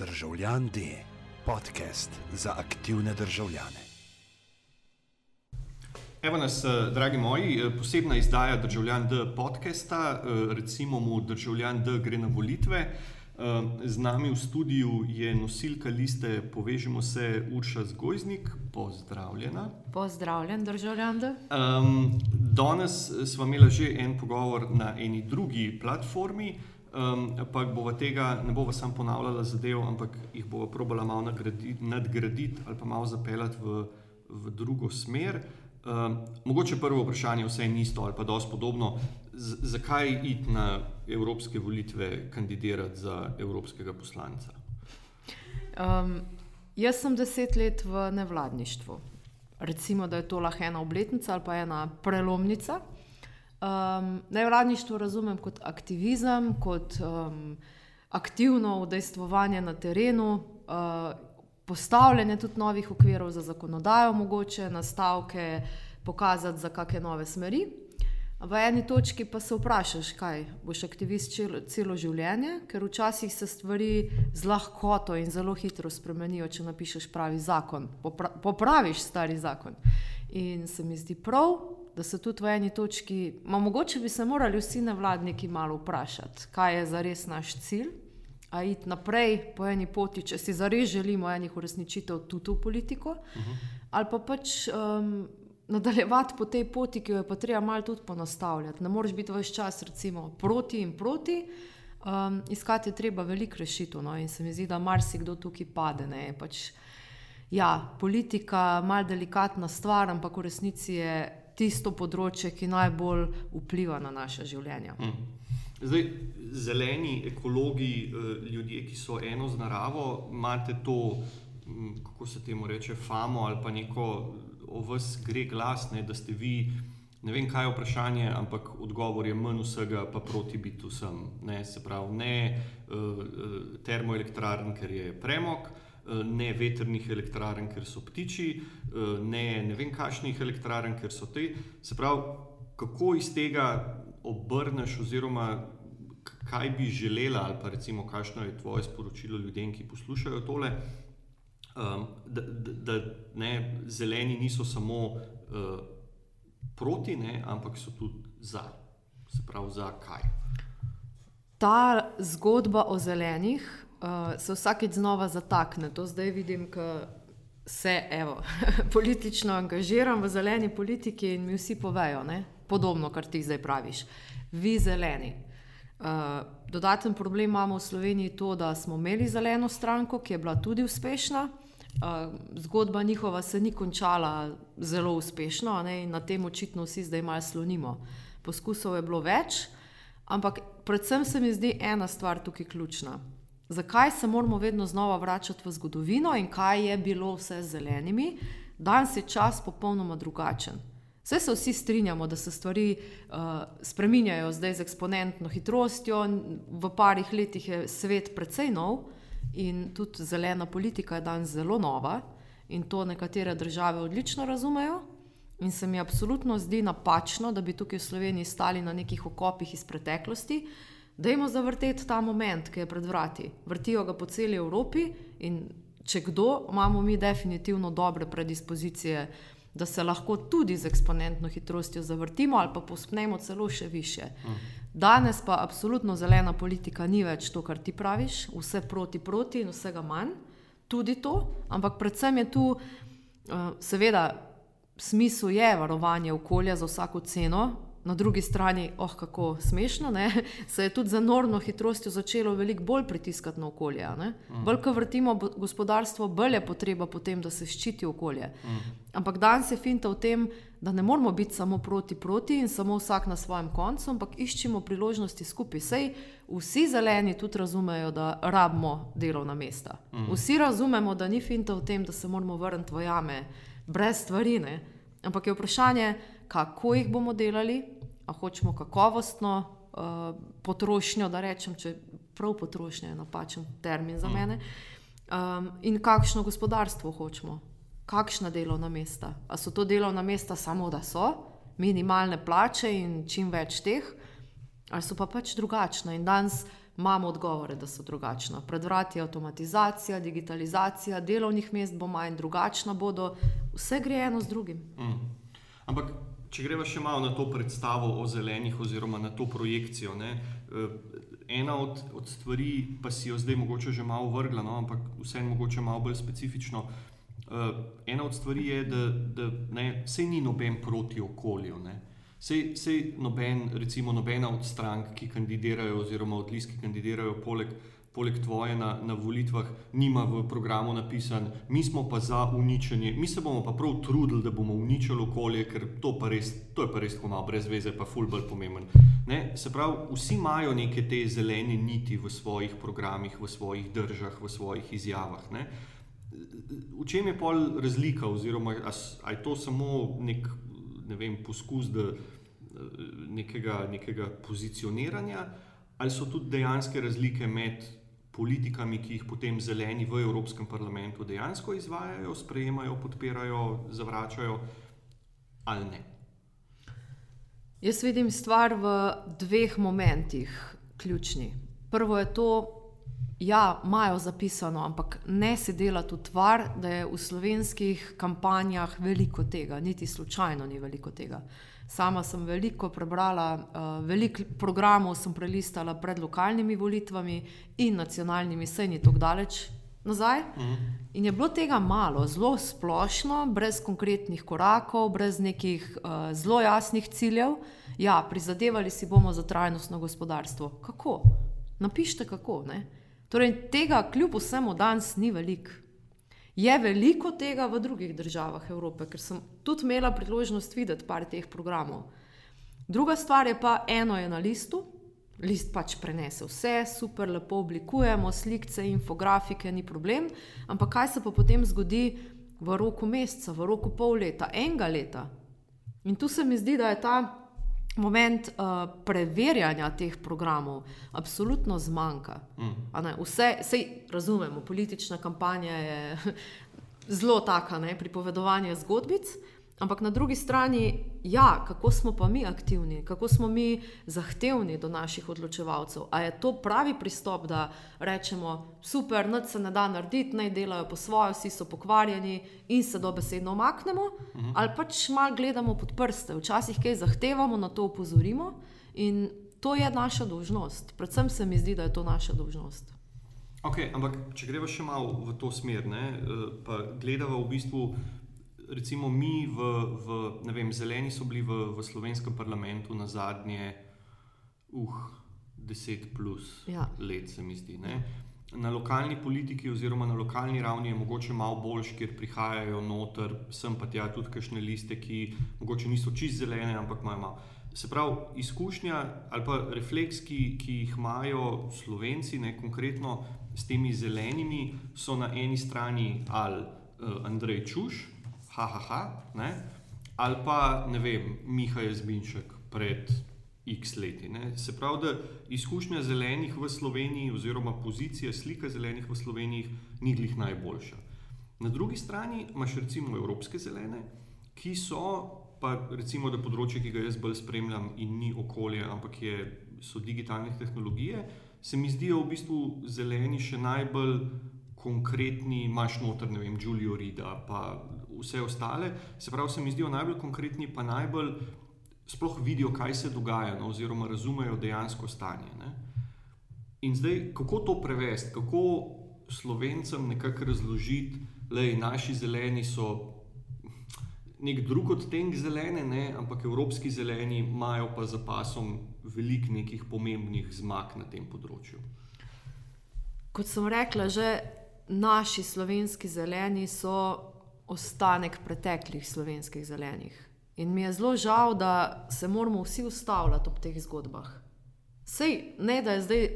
Državljan D, podcast za aktivne državljane. Evo nas, eh, dragi moji, eh, posebna izdaja Državljan D podcasta, eh, recimo mu Državljan D gre na volitve. Z nami v studiu je nosilka liste Povežimo se Urša Zgojznik, pozdravljena. Pozdravljen, državljan. Um, danes smo imeli že en pogovor na eni drugi platformi, um, ampak bova tega ne bova sam ponavljala zadev, ampak jih bova probala malo nadgraditi nadgradit ali pa malo zapeljati v, v drugo smer. Um, mogoče prvo vprašanje, vse je isto ali pa dosti podobno. Z, zakaj iti na evropske volitve, kandidirati za evropskega poslanca? Um, jaz sem deset let v nevladništvu. Recimo, da je to lahko ena obletnica ali pa ena prelomnica. Um, nevladništvo razumem kot aktivizem, kot um, aktivno udejstvovanje na terenu, uh, postavljanje tudi novih okvirov za zakonodajo, mogoče nastavke, pokazati za kakšne nove smeri. V eni točki pa se vprašaš, kaj boš aktivist celo, celo življenje, ker včasih se stvari z lahkoto in zelo hitro spremenijo, če napišeš pravi zakon, popra popraviš stari zakon. In se mi zdi prav, da se tudi v eni točki, ma mogoče bi se morali vsi nevladniki malo vprašati, kaj je zares naš cilj, a iti naprej po eni poti, če si zares želimo enih uresničitev tudi v politiko, uh -huh. ali pa pač um, nadaljevati po tej poti, ki jo je pa treba malo tudi ponastavljati. Ne moreš biti vse čas recimo proti in proti. Um, iskati je treba veliko rešitev, no? in se mi zdi, da marsikdo tukaj pade. Pač, ja, politika je malce delikatna stvar, ampak v resnici je tisto področje, ki najbolj vpliva na naše življenje. Mm. Zdaj, zeleni ekologi, eh, ljudje, ki so eno z naravo, imate to, kako se temu reče, famo ali pa neko o vas gre glas, ne, da ste vi. Ne vem, kaj je vprašanje, ampak odgovor je manj vsega, pa proti biti vsem. Ne, se pravi, ne uh, termoelektrarn, ker je premog, uh, Eh, ne veternih elektrarn, ker so ptiči, eh, ne, ne vem, kakšnih elektrarn, ker so te. Se pravi, kako iz tega obrneš, oziroma kaj bi želela, ali pa recimo, kakšno je tvoje sporočilo ljudem, ki poslušajo tole. Um, da, da, da ne, zeleni niso samo uh, proti, ne, ampak so tudi za. Se pravi, za kaj. Ta zgodba o zelenih uh, se vsakeč znova zatakne. To zdaj vidim, da se evo, politično angažiram v zeleni politiki in mi vsi povejo, ne? podobno, kar ti zdaj praviš. Vi zeleni. Uh, dodaten problem imamo v Sloveniji to, da smo imeli zeleno stranko, ki je bila tudi uspešna. Uh, zgodba njihova se ni končala zelo uspešno ne? in na tem očitno vsi zdaj malo slonimo. Poskusov je bilo več, ampak predvsem se mi zdi ena stvar tukaj ključna zakaj se moramo vedno znova vračati v zgodovino in kaj je bilo vse z zelenimi, danes je čas popolnoma drugačen. Vse se vsi strinjamo, da se stvari uh, spreminjajo zdaj z eksponentno hitrostjo, v parih letih je svet precej nov in tudi zelena politika je danes zelo nova in to nekatere države odlično razumejo. In se mi absolutno zdi napačno, da bi tukaj v Sloveniji stali na nekih okopih iz preteklosti, uh, Dajmo zavrteti ta moment, ki je pred vrati. Vrtijo ga po celi Evropi in če kdo, imamo mi definitivno dobre predispozicije, da se lahko tudi z eksponentno hitrostjo zavrtimo ali pa pospnemo celo še više. Danes pa absolutno zelena politika ni več to, kar ti praviš, vse proti proti in vsega manj, tudi to, ampak predvsem je tu, uh, seveda, smisel je varovanje okolja za vsako ceno, na drugi strani, oh, kako smešno, ne? se je tudi za norno hitrostjo začelo veliko bolj pritiskati na okolje. Mm. Bolj, ko vrtimo gospodarstvo, bolj je potreba potem, da se ščiti okolje. Mm. Ampak danes je finta v tem, da ne moramo biti samo proti proti in samo vsak na svojem koncu, ampak iščemo priložnosti skupaj. Sej vsi zeleni tudi razumejo, da rabimo delovna mesta. Mm. Vsi razumemo, da ni finta v tem, da se moramo vrniti v jame brez stvari. Ne? Ampak je vprašanje, kako jih bomo delali, a hočemo kakovostno uh, potrošnjo, da rečem, če prav potrošnja je napačen termin za mm. mene, um, in kakšno gospodarstvo hočemo, kakšna delovna mesta. A so to delovna mesta samo, da so minimalne plače in čim več teh, ali so pa pač drugačne. In danes Imamo odgovore, da so drugačna. Pred vrati je avtomatizacija, digitalizacija, delovnih mest bo manj, drugačna bodo, vse gre eno z drugim. Mm. Ampak, če greva še malo na to predstavo o zelenih, oziroma na to projekcijo. Ne? Eh, ena od, od stvari, pa si jo zdaj mogoče že malo vrgla, no? ampak vseeno mogoče malo bolj specifično. Uh, ena od stvari je, da, da ne, sej ni noben proti okolju. Ne? Sej, sej noben, recimo, nobena od strank, ki kandidirajo, oziroma od list, ki kandidirajo, poleg, poleg tvoje na, na volitvah, nima v programu napisan, mi smo pa za uničenje, mi se bomo pa prav trudili, da bomo uničili okolje, ker to, res, to je pa res tako malo brez veze, pa fulbol pomemben. Ne? Se pravi, vsi imajo neke te zelene niti v svojih programih, v svojih državah, v svojih izjavah. Ne? V čem je pol razlika, oziroma ali je to samo nek ne vem, poskus da, eh, nekega, nekega pozicioniranja, ali so tudi dejanske razlike med politikami, ki jih potem zeleni v Evropskem parlamentu dejansko izvajajo, sprejemajo, podpirajo, zavračajo, ali ne. Jaz vidim stvar v dveh momentih, ključni. Prvo je to, ja, imajo zapisano, ampak ne se dela tu tvar, da je v slovenskih kampanjah veliko tega, niti slučajno ni veliko tega. Sama sem veliko prebrala, uh, veliko programov sem prelistala pred lokalnimi volitvami in nacionalnimi, sej ni tako daleč nazaj. Mhm. In je bilo tega malo, zelo splošno, brez konkretnih korakov, brez nekih uh, zelo jasnih ciljev. Ja, prizadevali si bomo za trajnostno gospodarstvo. Kako? Napišite kako. Ne? Torej, tega kljub vsemu danes ni veliko. Je veliko tega v drugih državah Evrope, ker sem tudi imela priložnost videti par teh programov. Druga stvar je pa, eno je na listu, list pač prenese vse, super, lepo oblikujemo, slike, infografike, ni problem, ampak kaj se pa potem zgodi v roku meseca, v roku pol leta, enega leta. In tu se mi zdi, da je ta moment uh, preverjanja teh programov absolutno zmanjka. Mm. Vse, vse razumemo, politična kampanja je zelo taka, ne, pripovedovanje zgodbic, Ampak na drugi strani, ja, kako smo pa mi aktivni, kako smo mi zahtevni do naših odločevalcev. A je to pravi pristop, da rečemo, super, noč se ne da narediti, naj delajo po svoje, vsi so pokvarjeni in se dobesedno omaknemo, uh mhm. -huh. ali pač malo gledamo pod prste, včasih kaj zahtevamo, na to upozorimo in to je naša dolžnost. Predvsem se mi zdi, da je to naša dolžnost. Okay, ampak, če gremo še malo v to smer, ne, eh, pa gledamo v bistvu recimo mi, v, v, ne vem, zeleni so bili v, v slovenskem parlamentu na zadnje, uh, deset plus ja. let, se mi zdi. Ne? Na lokalni politiki, oziroma na lokalni ravni, je mogoče malo boljš, ker prihajajo noter, sem pa tja tudi kakšne liste, ki mogoče niso čist zelene, ampak imajo malo. Se pravi, izkušnja ali pa refleks, ki, ki jih imajo slovenci, ne konkretno s temi zelenimi, so na eni strani ali uh, Andrej Čuš, ha, ha, ha ne? ali pa ne vem, Miha je zbinček pred X leti. Ne? Se pravi, da izkušnja zelenih v Sloveniji, oziroma pozicija slika zelenih v Sloveniji, ni glih najboljša. Na drugi strani imaš recimo evropske zelene, ki so, pa recimo, da področje, ki ga jaz bolj spremljam, in ni okolje, ampak je, so digitalne tehnologije, se mi zdijo v bistvu zeleni še najbolj konkretni, imaš noter, ne vem, Julio Rida, pa vse ostale, se pravi, se mi zdijo najbolj konkretni, pa najbolj sploh vidijo, kaj se dogaja, no, oziroma razumejo dejansko stanje. Ne. In zdaj, kako to prevesti, kako slovencem nekako razložiti, da naši zeleni so nek drug odtenek zelene, ne, ampak evropski zeleni imajo pa za pasom veliko nekih pomembnih zmag na tem področju. Kot sem rekla, že naši slovenski zeleni so ostanek preteklih slovenskih zelenih. In mi je zelo žal, da se moramo vsi ustavljati ob teh zgodbah. Sej ne, da je zdaj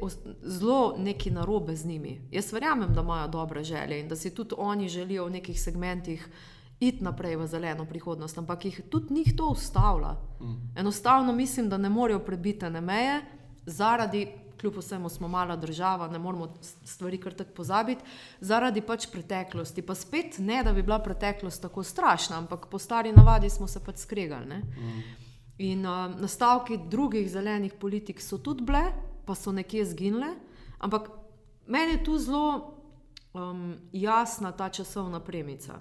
zelo neki narobe z njimi. Jaz verjamem, da imajo dobre želje in da si tudi oni želijo v nekih segmentih iti naprej v zeleno prihodnost, ampak jih tudi njih to ustavlja. Mm. Enostavno mislim, da ne morejo prebiti ne meje zaradi kljub vsemu smo mala država, ne moramo stvari kar tako pozabiti, zaradi pač preteklosti. Pa spet ne, da bi bila preteklost tako strašna, ampak po stari navadi smo se pač skregali. Mm. In uh, nastavki drugih zelenih politik so tudi bile, pa so nekje zginile. Ampak meni je tu zelo um, jasna ta časovna premica.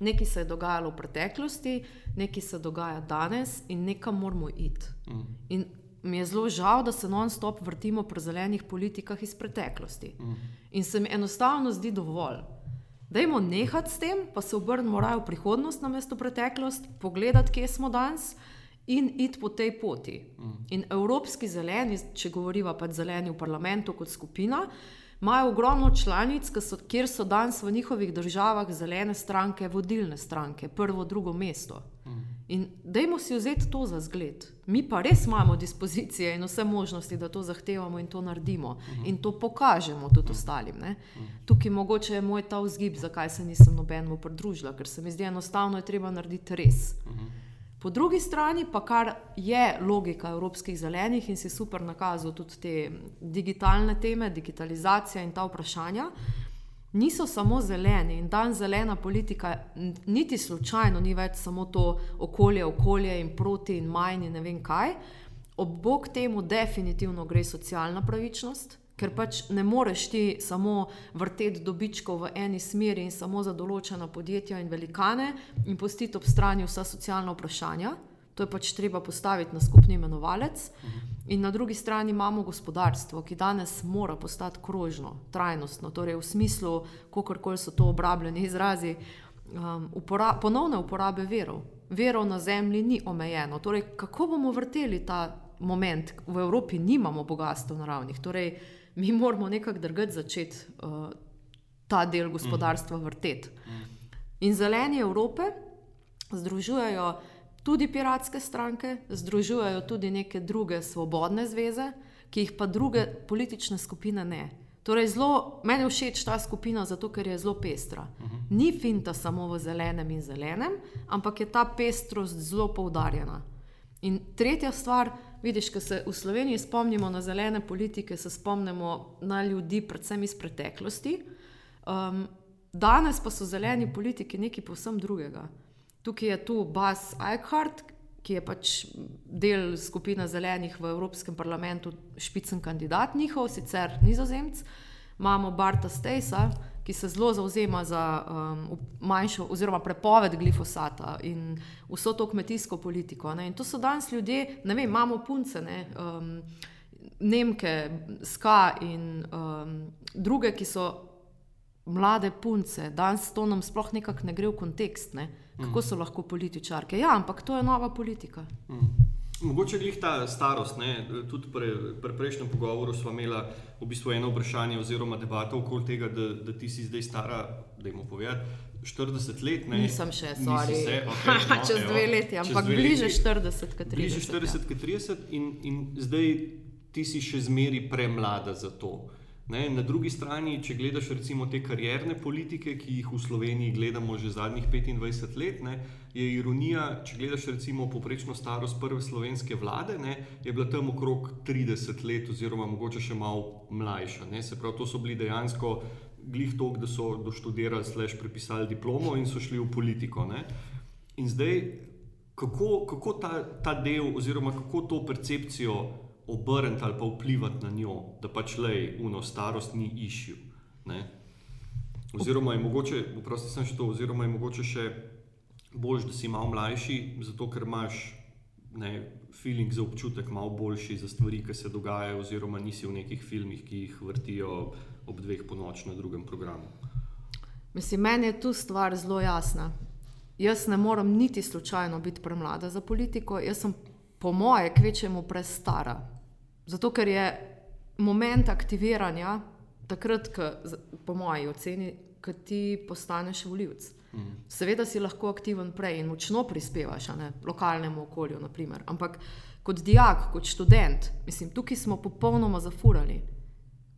Nekaj se je dogajalo v preteklosti, nekaj se dogaja danes in nekam moramo iti. Mm. In mi je zelo žal, da se non-stop vrtimo pri zelenih politikah iz preteklosti. Mm. In se mi enostavno zdi dovolj. Dajmo nehati s tem, pa se obrnimo raje v prihodnost, namesto preteklost, pogledati, kje smo danes in iti po tej poti. Mm. In evropski zeleni, če govorimo pa zeleni v parlamentu kot skupina, imajo ogromno članic, so, kjer so danes v njihovih državah zelene stranke, vodilne stranke, prvo, drugo mesto. Mm. In dajmo si vzeti to za zgled. Mi pa res imamo dispozicije in vse možnosti, da to zahtevamo in to naredimo uh -huh. in to pokažemo tudi uh -huh. ostalim. Uh -huh. Tukaj mogoče je moj ta vzgib, zakaj se nisem nobenemu pridružila, ker se mi zdi enostavno, je treba narediti res. Uh -huh. Po drugi strani pa kar je logika evropskih zelenih in si super nakazal tudi te digitalne teme, digitalizacija in ta vprašanja niso samo zeleni in dan zelena politika, niti slučajno ni več samo to okolje, okolje in proti in manj in ne vem kaj. Ob bok temu definitivno gre socialna pravičnost, ker pač ne moreš ti samo vrteti dobičkov v eni smeri in samo za določena podjetja in velikane in pustiti ob strani vsa socialna vprašanja. To je pač treba postaviti na skupni imenovalec. In na drugi strani imamo gospodarstvo, ki danes mora postati krožno, trajnostno, torej v smislu, kako koli so to obrabljeni izrazi, um, upora ponovne uporabe verov. Verov na zemlji ni omejeno. Torej, kako bomo vrteli ta moment? V Evropi nimamo bogatstva naravnih, torej mi moramo nekako drgati začeti uh, ta del gospodarstva vrteti. In zeleni Evrope združujejo tudi piratske stranke, združujejo tudi neke druge svobodne zveze, ki jih pa druge politične skupine ne. Torej, zelo, meni je všeč ta skupina, zato ker je zelo pestra. Ni finta samo v zelenem in zelenem, ampak je ta pestrost zelo poudarjena. In tretja stvar, vidiš, ko se v Sloveniji spomnimo na zelene politike, se spomnimo na ljudi, predvsem iz preteklosti. Um, danes pa so zeleni politiki nekaj povsem drugega. Tukaj je tu Bas Eichhardt, ki je pač del skupine zelenih v Evropskem parlamentu, špicen kandidat njihov, sicer nizozemc. Imamo Barta Stejsa, ki se zelo zauzema za um, manjšo oziroma prepoved glifosata in vso to kmetijsko politiko. Ne. In to so danes ljudje, ne vem, imamo punce, ne, um, Nemke, Ska in um, druge, ki so mlade punce. Danes to nam sploh nekako ne gre v kontekst. Ne kako so lahko političarke. Ja, ampak to je nova politika. Mm. Mogoče je ta starost. Ne? Tudi pri pre prejšnjem pogovoru smo imeli v bistvu eno vprašanje oziroma debato okoli tega, da, da ti si zdaj stara, da jim povem. 40 let, ne? Nisem še, sorry. Se, okay, no, čez evo, dve leti, ampak dve bliže 40 kot 30. Bliže 40 kot 30 in, in zdaj ti si še zmeri premlada za to. Ne, na drugi strani, če gledaš recimo te karierne politike, ki jih v Sloveniji gledamo že zadnjih 25 let, ne, je ironija, če gledaš recimo poprečno starost prve slovenske vlade, ne, je bila tam okrog 30 let oziroma mogoče še malo mlajša. Ne. Se pravi, to so bili dejansko glih tok, da so doštudirali, slash prepisali diplomo in so šli v politiko. Ne. In zdaj, kako, kako ta, ta del oziroma kako to percepcijo obrniti ali pa vplivati na njo, da pač le uno starost ni išil. Oziroma je mogoče, vprosti sem še to, oziroma je mogoče še bolj, da si malo mlajši, zato ker imaš ne, feeling za občutek malo boljši za stvari, ki se dogajajo, oziroma nisi v nekih filmih, ki jih vrtijo ob dveh ponoč na drugem programu. Mislim, meni je tu stvar zelo jasna. Jaz ne morem niti slučajno biti premlada za politiko, jaz sem po moje kvečemu prestara. Zato, ker je moment aktiviranja takrat, ko, po moji oceni, ko ti postaneš voljivc. Mm. Seveda si lahko aktiven prej in močno prispevaš ne, lokalnemu okolju, naprimer. ampak kot dijak, kot študent, mislim, tukaj smo popolnoma zafurali.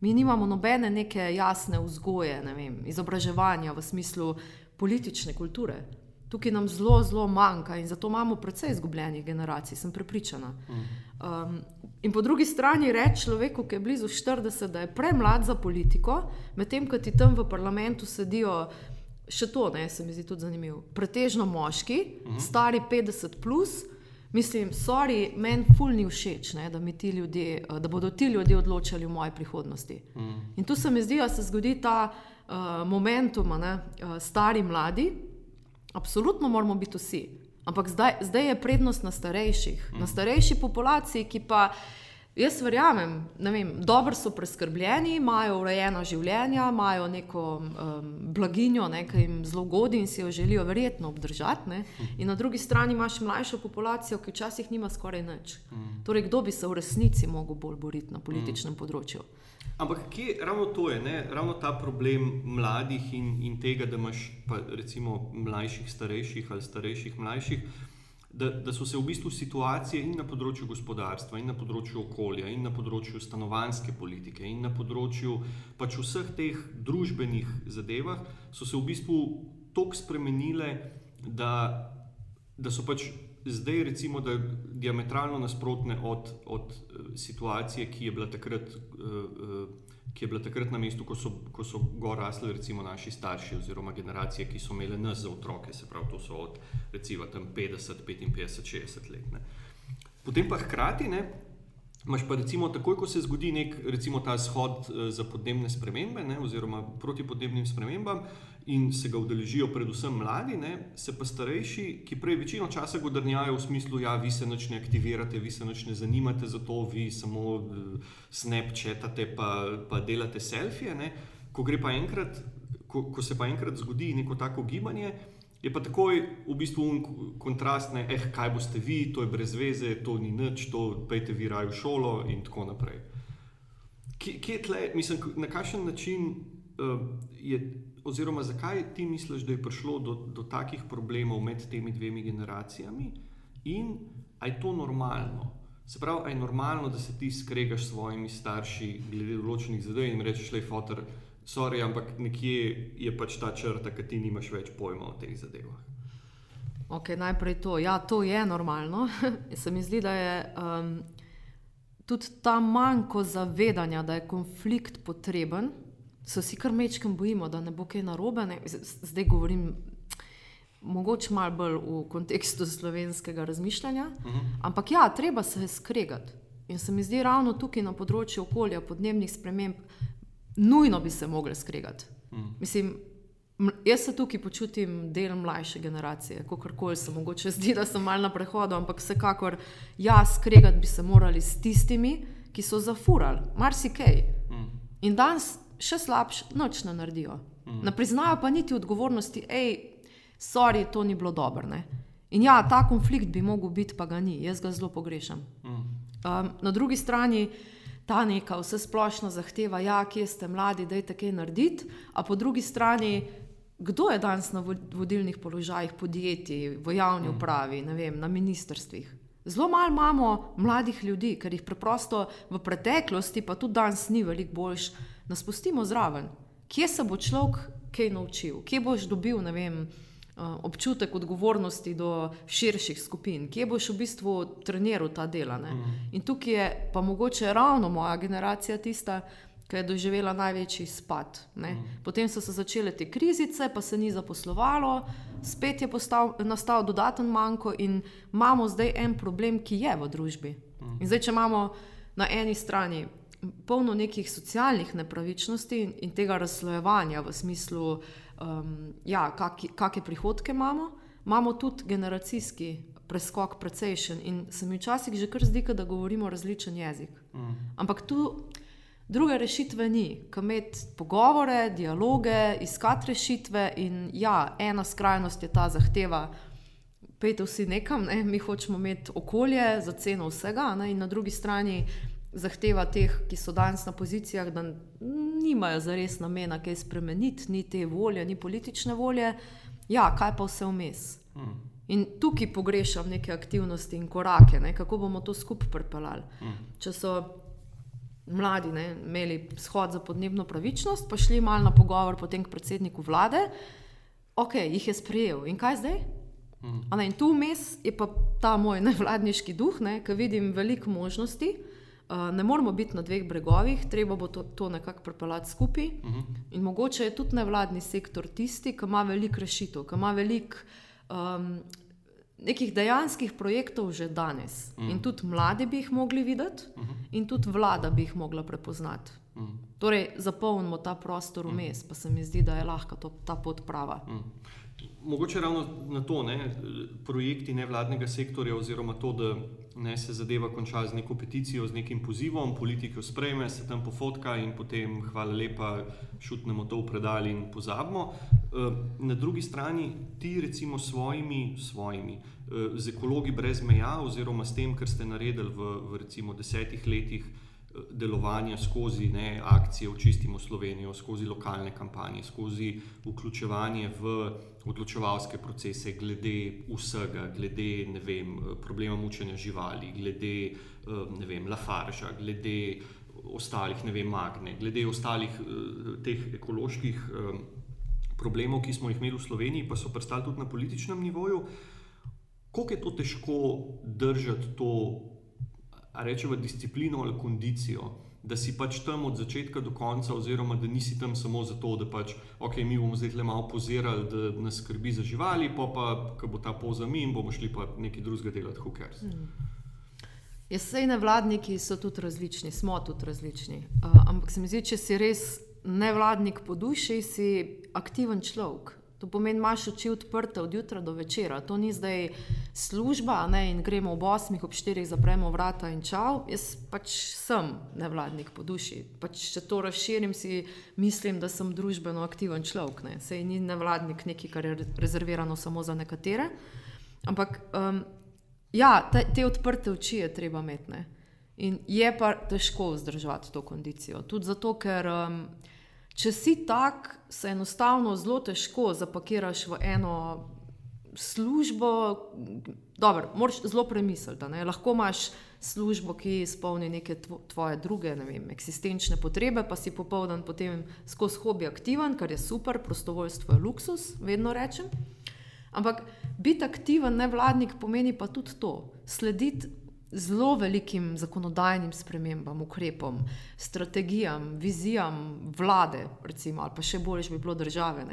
Mi nimamo nobene neke jasne vzgoje, ne vem, izobraževanja v smislu politične kulture. Tukaj nam zelo, zelo manjka in zato imamo precej izgubljenih generacij, sem prepričana. Um, in po drugi strani reči človeku, ki je blizu 40, da je premlad za politiko, medtem ko ti tam v parlamentu sedijo še to, ne, se mi zdi tudi zanimivo, pretežno moški, uh -huh. stari 50, plus, Mislim, sorry, meni ful ni všeč, ne, da, ljudje, da bodo ti ljudje odločali o moji prihodnosti. Mm. In tu se mi zdi, da se zgodi ta uh, momentum, ne, uh, stari, mladi, absolutno moramo biti vsi. Ampak zdaj, zdaj je prednost na starejših, na starejši populaciji, ki pa. Jaz verjamem, vem, dobro so preskrbljeni, imajo urejeno življenje, imajo neko um, blaginjo, ne, ki jim zelo godi in si jo želijo verjetno obdržati. Ne. In na drugi strani imaš mlajšo populacijo, ki včasih nima skoraj nič. Torej, kdo bi se v resnici mogel bolj boriti na političnem področju? Ampak kje ravno to je, ne? ravno ta problem mladih in, in tega, da imaš pa recimo mlajših, starejših ali starejših, mlajših da, da so se v bistvu situacije in na področju gospodarstva, in na področju okolja, in na področju stanovanske politike, in na področju pač vseh teh družbenih zadevah, so se v bistvu tako spremenile, da, da so pač zdaj, recimo, da diametralno nasprotne od, od eh, situacije, ki je bila takrat. Uh, uh, ki je bila takrat na mestu, ko so, ko so gor rasli, recimo naši starši oziroma generacije, ki so imeli nas za otroke, se pravi, to so od recimo 50, 55, 60 let. Ne. Potem pa hkrati, ne, Maš pa recimo takoj, ko se zgodi nek, recimo ta shod za podnebne spremembe, ne, oziroma proti podnebnim spremembam, in se ga udeležijo predvsem mladi, ne, se pa starejši, ki prej večino časa godrnjajo v smislu, da ja, vi se noč ne aktivirate, vi se noč ne zanimate za to, vi samo uh, snapchatate, pa, pa delate selfije. Ne, ko, enkrat, ko, ko se pa enkrat zgodi neko tako gibanje je pa takoj v bistvu kontrastne, eh, kaj boste vi, to je brez veze, to ni nič, to pejte vi raj v šolo in tako naprej. Kje je tle, mislim, na kakšen način uh, je, oziroma zakaj ti misliš, da je prišlo do, do takih problemov med temi dvemi generacijami in ali je to normalno? Se pravi, je normalno, da se ti skregaš s svojimi starši glede določenih zadev in rečeš, le fotor sorry, ampak nekje je pač ta črta, ki ti nimaš več pojma o teh zadevah. Okay, najprej to. Ja, to je normalno. Se mi zdi, da je um, tudi ta manjko zavedanja, da je konflikt potreben. Se vsi kar mečkam bojimo, da ne bo kaj narobe. Ne? Zdaj govorim mogoče malo bolj v kontekstu slovenskega razmišljanja. Uh mhm. -huh. Ampak ja, treba se skregati. In se mi zdi ravno tukaj na področju okolja, podnebnih sprememb, nujno bi se mogli skregati. Mm. Mislim, jaz se tukaj počutim del mlajše generacije, kako koli se mogoče zdi, da sem mal na prehodu, ampak vsekakor, ja, skregati bi se morali s tistimi, ki so zafurali, marsikaj. Mm. In danes še slabše, noč ne naredijo. Mm. Ne priznajo pa niti odgovornosti, hej, sorry, to ni bilo dobro. Ne? In ja, ta konflikt bi mogel biti, pa ga ni, jaz ga zelo pogrešam. Mm. Um, na drugi strani, ta neka vse splošna zahteva, ja, kje ste mladi, da je tako narediti, a po drugi strani, kdo je danes na vodilnih položajih podjetij, v javni mm. upravi, vem, na ministrstvih. Zelo malo imamo mladih ljudi, ker jih preprosto v preteklosti, pa tudi danes ni veliko boljš, nas pustimo zraven. Kje se bo človek kaj naučil, kje boš dobil, vem. Eh, občutek odgovornosti do širših skupin, kje boš v bistvu treniral ta dela. Mm. In tukaj je pa mogoče ravno moja generacija tista, ki je doživela največji spad. Mm. Potem so se začele te krizice, pa se ni zaposlovalo, spet je postal, nastal dodaten manjko in imamo zdaj en problem, ki je v družbi. Mm. In zdaj, če imamo na eni strani. Polno nekih socialnih nepravičnosti in, in tega razslojevanja v smislu, um, ja, kakšne prihodke imamo, imamo tudi generacijski preskok, precejšen. In se mi včasih že kar zdi, da govorimo različen jezik. Mm. Ampak tu druge rešitve ni, kam imeti pogovore, dialoge, iskati rešitve. In ja, ena skrajnost je ta zahteva. Pejte vsi nekam, ne? mi hočemo imeti okolje za ceno vsega, ne? in na drugi strani zahteva teh, ki so danes na pozicijah, da nimajo za res namena kaj spremeniti, ni te volje, ni politične volje. Ja, kaj pa vse vmes. Mm. In tukaj pogrešam neke aktivnosti in korake, ne, kako bomo to skupaj pripeljali. Mm. Če so mladi ne, imeli shod za podnebno pravičnost, pa šli malo na pogovor potem k predsedniku vlade, ok, jih je sprejel. In kaj zdaj? Mm. Ne, in tu vmes je pa ta moj nevladniški duh, ki vidim veliko možnosti. Uh, ne moramo biti na dveh bregovih, treba bo to, to nekako pripeljati skupaj. Uh mhm. -huh. In mogoče je tudi nevladni sektor tisti, ki ima veliko rešitev, ki ima veliko um, nekih dejanskih projektov že danes. Mm. In tudi mladi bi jih mogli videti, mm -hmm. in tudi vlada bi jih mogla prepoznati. Mm. Torej, zapolnimo ta prostor vmes, mm. pa se mi zdi, da je lahko to, ta pot prava. Mm. Mogoče ravno na to, ne, projekti nevladnega sektorja, oziroma to, da ne, se zadeva konča z neko peticijo, z nekim pozivom, politiko sprejme, se tam pofotka in potem, hvala lepa, šutnemo to v predali in pozabimo. Eh, na drugi strani, ti recimo s svojimi, svojimi, eh, z ekologi brez meja, oziroma s tem, kar ste naredili v, v recimo desetih letih delovanja skozi ne, akcije Očistimo Slovenijo, skozi lokalne kampanje, skozi vključevanje v odločevalske procese, glede vsega, glede vem, problema mučenja živali, glede vem, Lafarža, glede ostalih, ne vem, Magne, glede ostalih teh ekoloških problemov, ki smo jih imeli v Sloveniji, pa so prestali tudi na političnem nivoju. Kako je to težko držati to rečemo, disciplino ali kondicijo, da si pač tam od začetka do konca, oziroma da nisi tam samo zato, da pač, ok, mi bomo zdaj le malo pozirali, da nas skrbi za živali, pa pa, ko bo ta poza mi in bomo šli pa nekaj drugega delati, hukers. Hmm. Jaz sej nevladniki so tudi različni, smo tudi različni. Uh, ampak se mi zdi, če si res nevladnik po duši, si aktiven človek. To pomeni, imaš oči odprte od jutra do večera. To ni zdaj služba, ne, in gremo ob osmih, ob štirih zapremo vrata in čau. Jaz pač sem nevladnik po duši. Pač, če to razširim, si mislim, da sem družbeno aktiven človek. Ne. Sej ni nevladnik nekaj, kar je rezervirano samo za nekatere. Ampak um, ja, te, te odprte oči je treba imeti. In je pa težko vzdrževati to kondicijo. Tudi zato, ker. Um, Če si tak, se enostavno zelo težko zapakiraš v eno službo. Dobro, moraš zelo premisliti. Lahko imaš službo, ki izpolni neke tvoje druge, ne vem, eksistenčne potrebe, pa si popoldan potem skozi hobi aktiven, kar je super, prostovoljstvo je luksus, vedno rečem. Ampak biti aktiven nevladnik pomeni pa tudi to, slediti zelo velikim zakonodajnim spremembam, ukrepom, strategijam, vizijam vlade, recimo, ali pa še bolj, bi bilo države.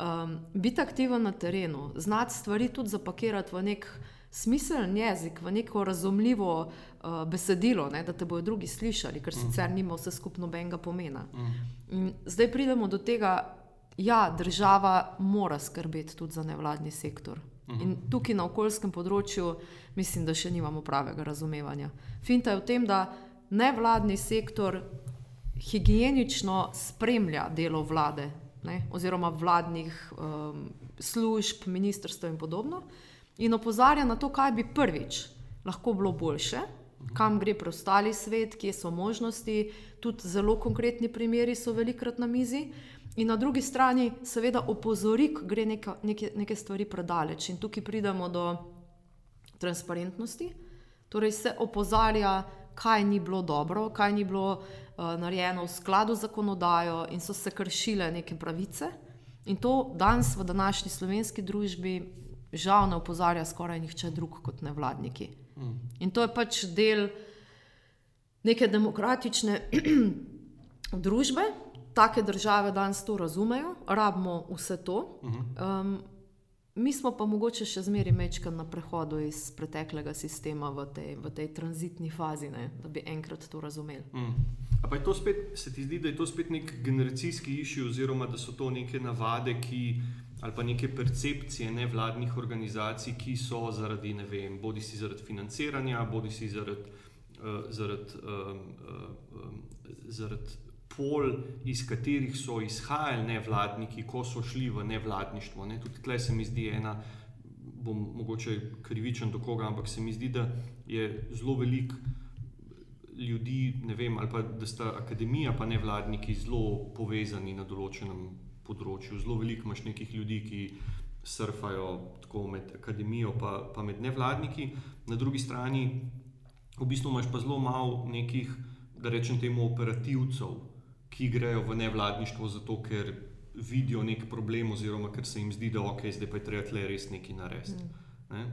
Um, biti aktiven na terenu, znati stvari tudi zapakirati v nek smiseln jezik, v neko razumljivo uh, besedilo, ne, da te bodo drugi slišali, ker sicer nima vse skupno benga pomena. In zdaj pridemo do tega, da ja, država mora skrbeti tudi za nevladni sektor. In tukaj na okoljskem področju mislim, da še nimamo pravega razumevanja. Finta je v tem, da nevladni sektor higienično spremlja delo vlade ne, oziroma vladnih um, služb, ministrstev in podobno in opozarja na to, kaj bi prvič lahko bilo boljše, kam gre preostali svet, kje so možnosti, tudi zelo konkretni primeri so velikrat na mizi. In na drugi strani, seveda, opozori, ko gre neka, neke, neke stvari predaleč. In tukaj pridemo do transparentnosti. Torej, se opozarja, kaj ni bilo dobro, kaj ni bilo uh, narejeno v skladu z zakonodajo, in so se kršile neke pravice. In to danes v današnji slovenski družbi, žal, ne opozarja skoraj nihče drug kot nevladniki. Mm. In to je pač del neke demokratične družbe take države danes to razumejo, rabimo vse to. Um, mi smo pa mogoče še zmeraj mečkam na prehodu iz preteklega sistema v tej, v tej tranzitni fazi, ne, da bi enkrat to razumeli. Mm. To spet, se ti zdi, da je to spet nek generacijski išči, oziroma da so to neke navade, ki, ali pa neke percepcije nevladnih organizacij, ki so zaradi, ne vem, bodi si zaradi financiranja, bodi si zaradi, uh, zaradi, um, uh, zaradi pol, iz katerih so izhajali nevladniki, ko so šli v nevladništvo. Ne? Tudi tukaj se mi zdi ena, bom mogoče krivičen do koga, ampak se mi zdi, da je zelo velik ljudi, ne vem, ali pa da sta akademija pa nevladniki zelo povezani na določenem področju. Zelo veliko imaš nekih ljudi, ki surfajo tako med akademijo pa, pa med nevladniki, na drugi strani v bistvu imaš pa zelo malo nekih, da rečem temu, operativcev, ki grejo v nevladništvo zato, ker vidijo nek problem, oziroma ker se jim zdi, da okay, zdaj pa je treba tle res nekaj narediti. Mm. Ne?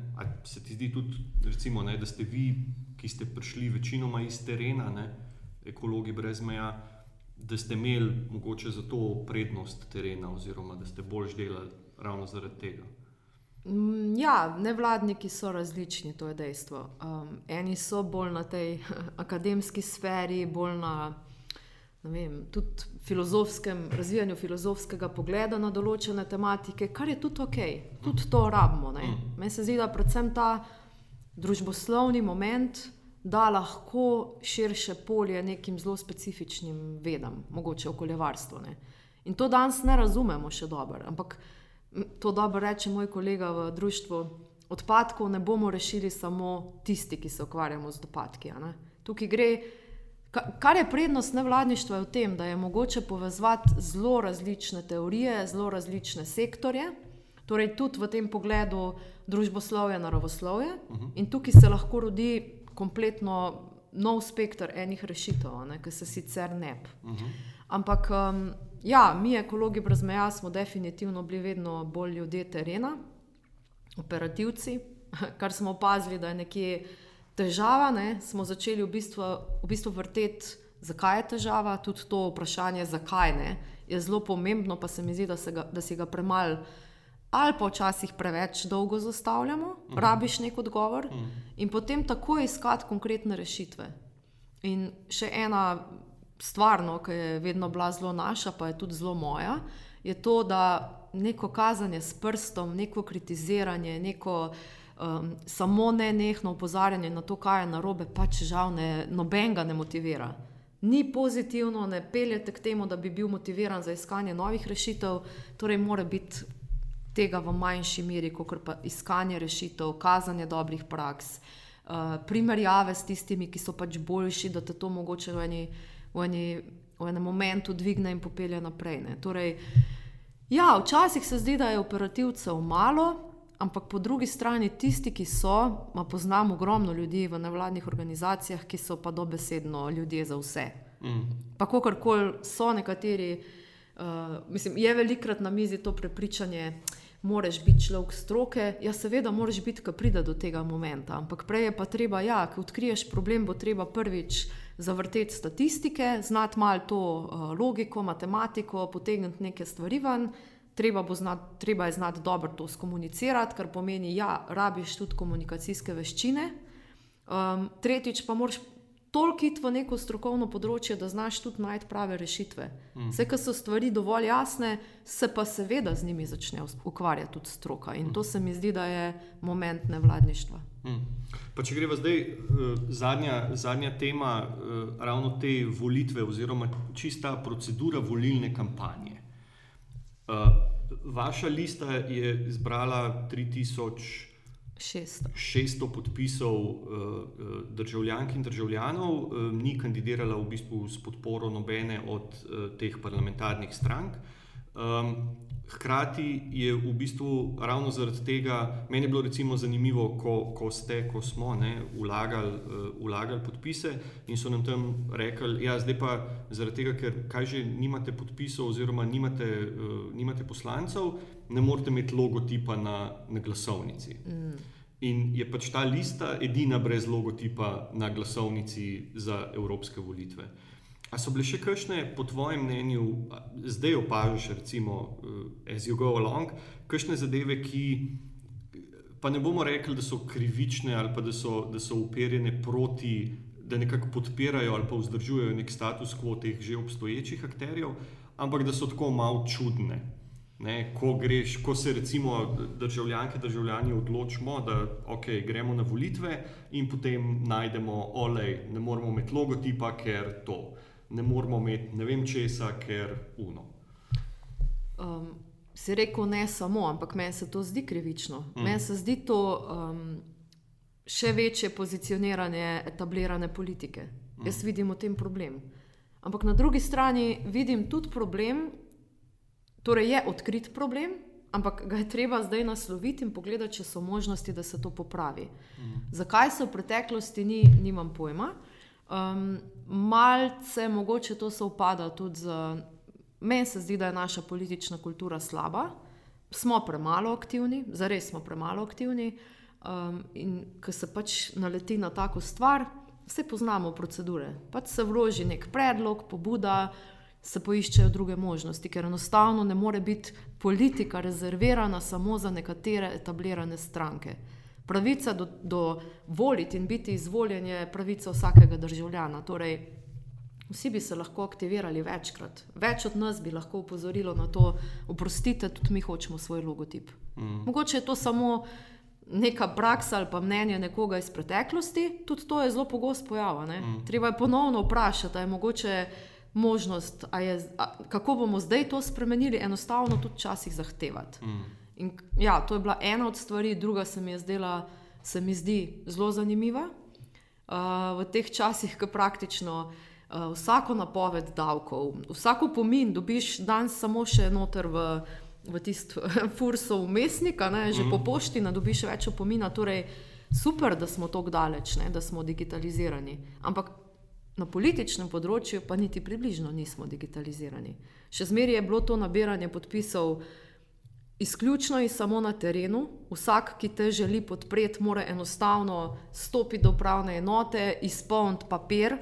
Se ti zdi tudi, recimo, ne, da ste vi, ki ste prišli večinoma iz terena, ne, ekologi brez meja, da ste imeli mogoče za to prednost terena, oziroma da ste bolj delali ravno zaradi tega? Mm, Ja, nevladniki so različni, to je dejstvo. Um, eni so bolj na tej akademski sferi, bolj na vem, tudi filozofskem, razvijanju filozofskega pogleda na določene tematike, kar je tudi ok, tudi to rabimo. ne. Meni se zdi, da predvsem ta družboslovni moment da lahko širše polje nekim zelo specifičnim vedam, mogoče okoljevarstvo. Ne. In to danes ne razumemo še dobro, ampak to dobro reče moj kolega v društvu. Odpadkov ne bomo rešili samo tisti, ki se ukvarjamo z odpadki. Tukaj gre, ka- kar je prednost nevladništva, je v tem, da je mogoče povezati zelo različne teorije, zelo različne sektorje, torej tudi v tem pogledu družboslovje, naravoslovje, in tukaj se lahko rodi kompletno nov spektr enih rešitev, ki se sicer ne bi. Ampak um, ja, mi, ekologi brez meja, smo definitivno bili vedno bolj ljudje terena, operativci, kar smo opazili, da je nekje težava. Ne? Smo začeli v bistvu, v bistvu vrteti, zakaj je težava, tudi to vprašanje, zakaj ne, je zelo pomembno, pa se mi zdi, da, se ga, da si ga premalo. Ali pa včasih preveč dolgo zastavljamo, uh -huh. rabiš nek odgovor, uh -huh. in potem takoj iskati konkretne rešitve. In še ena stvar, no, ki je vedno bila zelo naša, pa je tudi zelo moja, je to, da neko kazanje s prstom, neko kritiziranje, neko um, samo ne nehno opozarjanje na to, kaj je narobe, pač žal ne, nobenega ne motivira. Ni pozitivno, ne peljete k temu, da bi bil motiviran za iskanje novih rešitev, torej mora biti tega v manjši meri, kot pa iskanje rešitev, kazanje dobrih praks, uh, primerjave s tistimi, ki so pač boljši, da te to mogoče v, eni, v, eni, v enem momentu dvigne in popelje naprej. Torej, ja, včasih se zdi, da je operativcev malo, ampak po drugi strani tisti, ki so, ma poznam ogromno ljudi v nevladnih organizacijah, ki so pa dobesedno ljudje za vse. Mm. Pa kakorkoli so nekateri, uh, mislim, je velikrat na mizi to prepričanje, moraš biti človek stroke. Ja, seveda, moraš biti, ko pride do tega momenta, ampak prej je pa treba, ja, ko odkriješ problem, bo treba prvič zavrteti statistike, znati malo to uh, logiko, matematiko, potegniti neke stvari ven. Treba, znat, treba je znati dobro to skomunicirati, kar pomeni, ja, rabiš tudi komunikacijske veščine. Um, tretjič, pa moraš toliko iti v neko strokovno področje, da znaš tudi najti prave rešitve. Mm. Vse, kar so stvari dovolj jasne, se pa seveda z njimi začne ukvarjati tudi stroka. In to se mi zdi, da je moment nevladništva. Mm. Pa če greva zdaj, uh, zadnja, zadnja tema, uh, ravno te volitve, oziroma čista procedura volilne kampanje. Uh, vaša lista je zbrala 3000. Šest. 600 podpisov uh, državljank in državljanov, ni kandidirala v bistvu s podporo nobene od teh parlamentarnih strank. Hkrati je v bistvu ravno zaradi tega, meni je bilo recimo zanimivo, ko, ko ste, ko smo ne, vlagali, uh, vlagali podpise in so nam tam rekli, da ja, zdaj pa zaradi tega, ker kaj že nimate podpisov oziroma nimate, uh, nimate poslancev, ne morete imeti logotipa na, na glasovnici. Mm. In je pač ta lista edina brez logotipa na glasovnici za evropske volitve. A so bile še kakšne, po tvojem mnenju, zdaj opažaš, recimo, uh, as you go along, kakšne zadeve, ki pa ne bomo rekli, da so krivične ali pa da so, da so uperjene proti, da nekako podpirajo ali pa vzdržujejo nek status quo teh že obstoječih akterjev, ampak da so tako malo čudne. Ne, ko, greš, ko se recimo državljanke, državljani odločimo, da okay, gremo na volitve in potem najdemo, olej, ne moramo imeti logotipa, ker to, ne moramo imeti ne vem česa, ker uno. Um, si rekel ne samo, ampak meni se to zdi krivično. Mm. Meni se zdi to um, še večje pozicioniranje etablirane politike. Mm. Jaz vidim v tem problem. Ampak na drugi strani vidim tudi problem, torej je odkrit problem, ampak ga je treba zdaj nasloviti in pogledati, če so možnosti, da se to popravi. Mm. Zakaj se v preteklosti ni, nimam pojma. Um, malce mogoče to sovpada tudi z. Meni se zdi, da je naša politična kultura slaba, smo premalo aktivni, zares smo premalo aktivni. Um, in ko se pač naleti na tako stvar, vse poznamo procedure. Pač se vloži nek predlog, pobuda, se poiščejo druge možnosti, ker enostavno ne more biti politika rezervirana samo za nekatere etablirane stranke. Pravica do, do voliti in biti izvoljen je pravica vsakega državljana. Torej, vsi bi se lahko aktivirali večkrat. Več od nas bi lahko upozorilo na to, oprostite, tudi mi hočemo svoj logotip. Mm. Mogoče je to samo neka praksa ali pa mnenje nekoga iz preteklosti, tudi to je zelo pogosto pojav. Mm. Treba je ponovno vprašati, ali je mogoče možnost, je, a, kako bomo zdaj to spremenili, enostavno tudi včasih zahtevati. Mm. In, ja, to je bila ena od stvari, druga se mi je zdela, se mi zdi zelo zanimiva. Uh, v teh časih, ko praktično uh, vsako napoved davkov, vsako pomin, dobiš danes samo še noter v, v tisto furso umestnika, ne, že mm. po pošti, da dobiš več opomina. Torej, super, da smo tako daleč, ne, da smo digitalizirani. Ampak Na političnem področju pa niti približno nismo digitalizirani. Še zmeraj je bilo to nabiranje podpisov izključno in samo na terenu. Vsak, ki te želi podpreti, mora enostavno stopiti do upravne enote, izpolniti papir,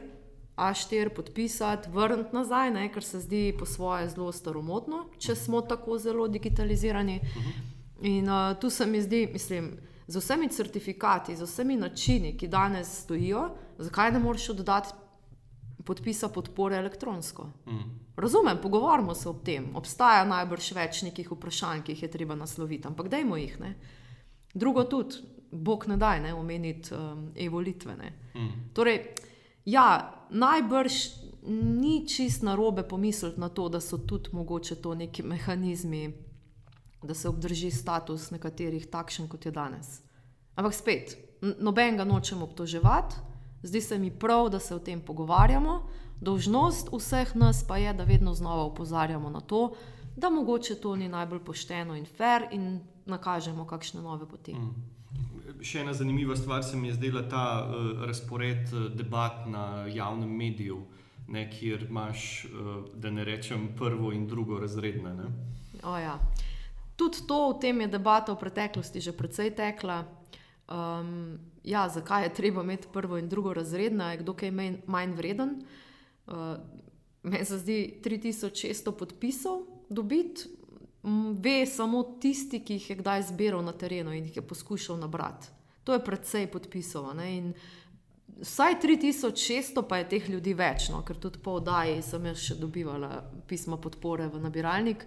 A4 podpisati, vrniti nazaj, ne, ker se zdi po svoje zelo staromodno, če smo tako zelo digitalizirani. In uh, tu se mi zdi, mislim, z vsemi certifikati, z vsemi načini, ki danes stojijo, zakaj ne moreš oddati podpisa podpore elektronsko. Mm. Razumem, pogovarjamo se o tem. Obstaja najbrž več nekih vprašanj, ki jih je treba nasloviti, ampak dajmo jih. Ne? Drugo tudi, bog ne daj, ne omeniti um, e-volitve. Mm. Torej, ja, najbrž ni čist na robe pomisliti na to, da so tudi mogoče to neki mehanizmi, da se obdrži status nekaterih takšen, kot je danes. Ampak spet, noben ga nočemo obtoževati. Zdi se mi prav, da se o tem pogovarjamo. Dožnost vseh nas pa je, da vedno znova upozarjamo na to, da mogoče to ni najbolj pošteno in fair in nakažemo kakšne nove poti. Mm. Še ena zanimiva stvar se mi je zdela ta uh, razpored uh, debat na javnem mediju, ne, kjer imaš, uh, da ne rečem, prvo in drugo razredne. Ja. Tudi to v tem je debata v preteklosti že precej tekla. Um, ja, zakaj je treba imeti prvo in drugo razredno, je kdo kaj manj vreden. Uh, Meni se zdi 3600 podpisov dobiti, ve samo tisti, ki jih je kdaj zbiral na terenu in jih je poskušal nabrati. To je predvsej podpisov. Vsaj 3600 pa je teh ljudi več, no, ker tudi po oddaji sem jaz še dobivala pisma podpore v nabiralnik.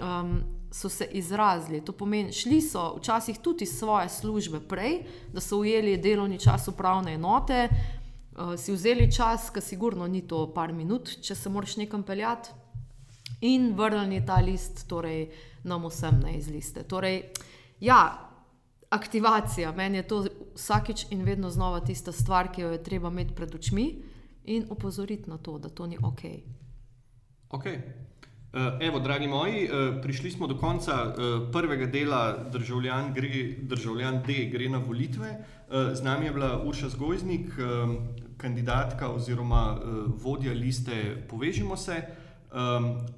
Um, so se izrazili. To pomeni, šli so včasih tudi iz svoje službe prej, da so ujeli delovni čas upravne enote, uh, si vzeli čas, ki sigurno ni to par minut, če se moraš nekam peljati, in vrnili ta list, torej nam vsem ne iz liste. Torej, ja, aktivacija, meni je to vsakič in vedno znova tista stvar, ki jo je treba imeti pred očmi in opozoriti na to, da to ni ok. Okay. Eh, evo, dragi moji, eh, prišli smo do konca eh, prvega dela, državljan, gre, državljan D gre na volitve. Z nami je bila Urša Zgojznik, kandidatka oziroma vodja liste Povežimo se.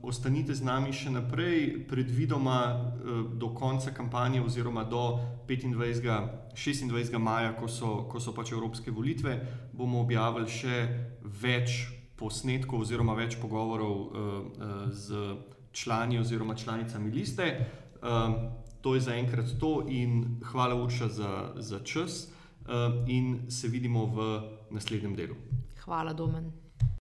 Ostanite z nami še naprej, predvidoma do konca kampanje oziroma do 25. 26. maja, ko so, ko so pač evropske volitve, bomo objavili še več posnetkov oziroma več pogovorov uh, uh, z člani oziroma članicami liste. Uh, to je zaenkrat to in hvala Urša za, za čas uh, in se vidimo v naslednjem delu. Hvala, Domen.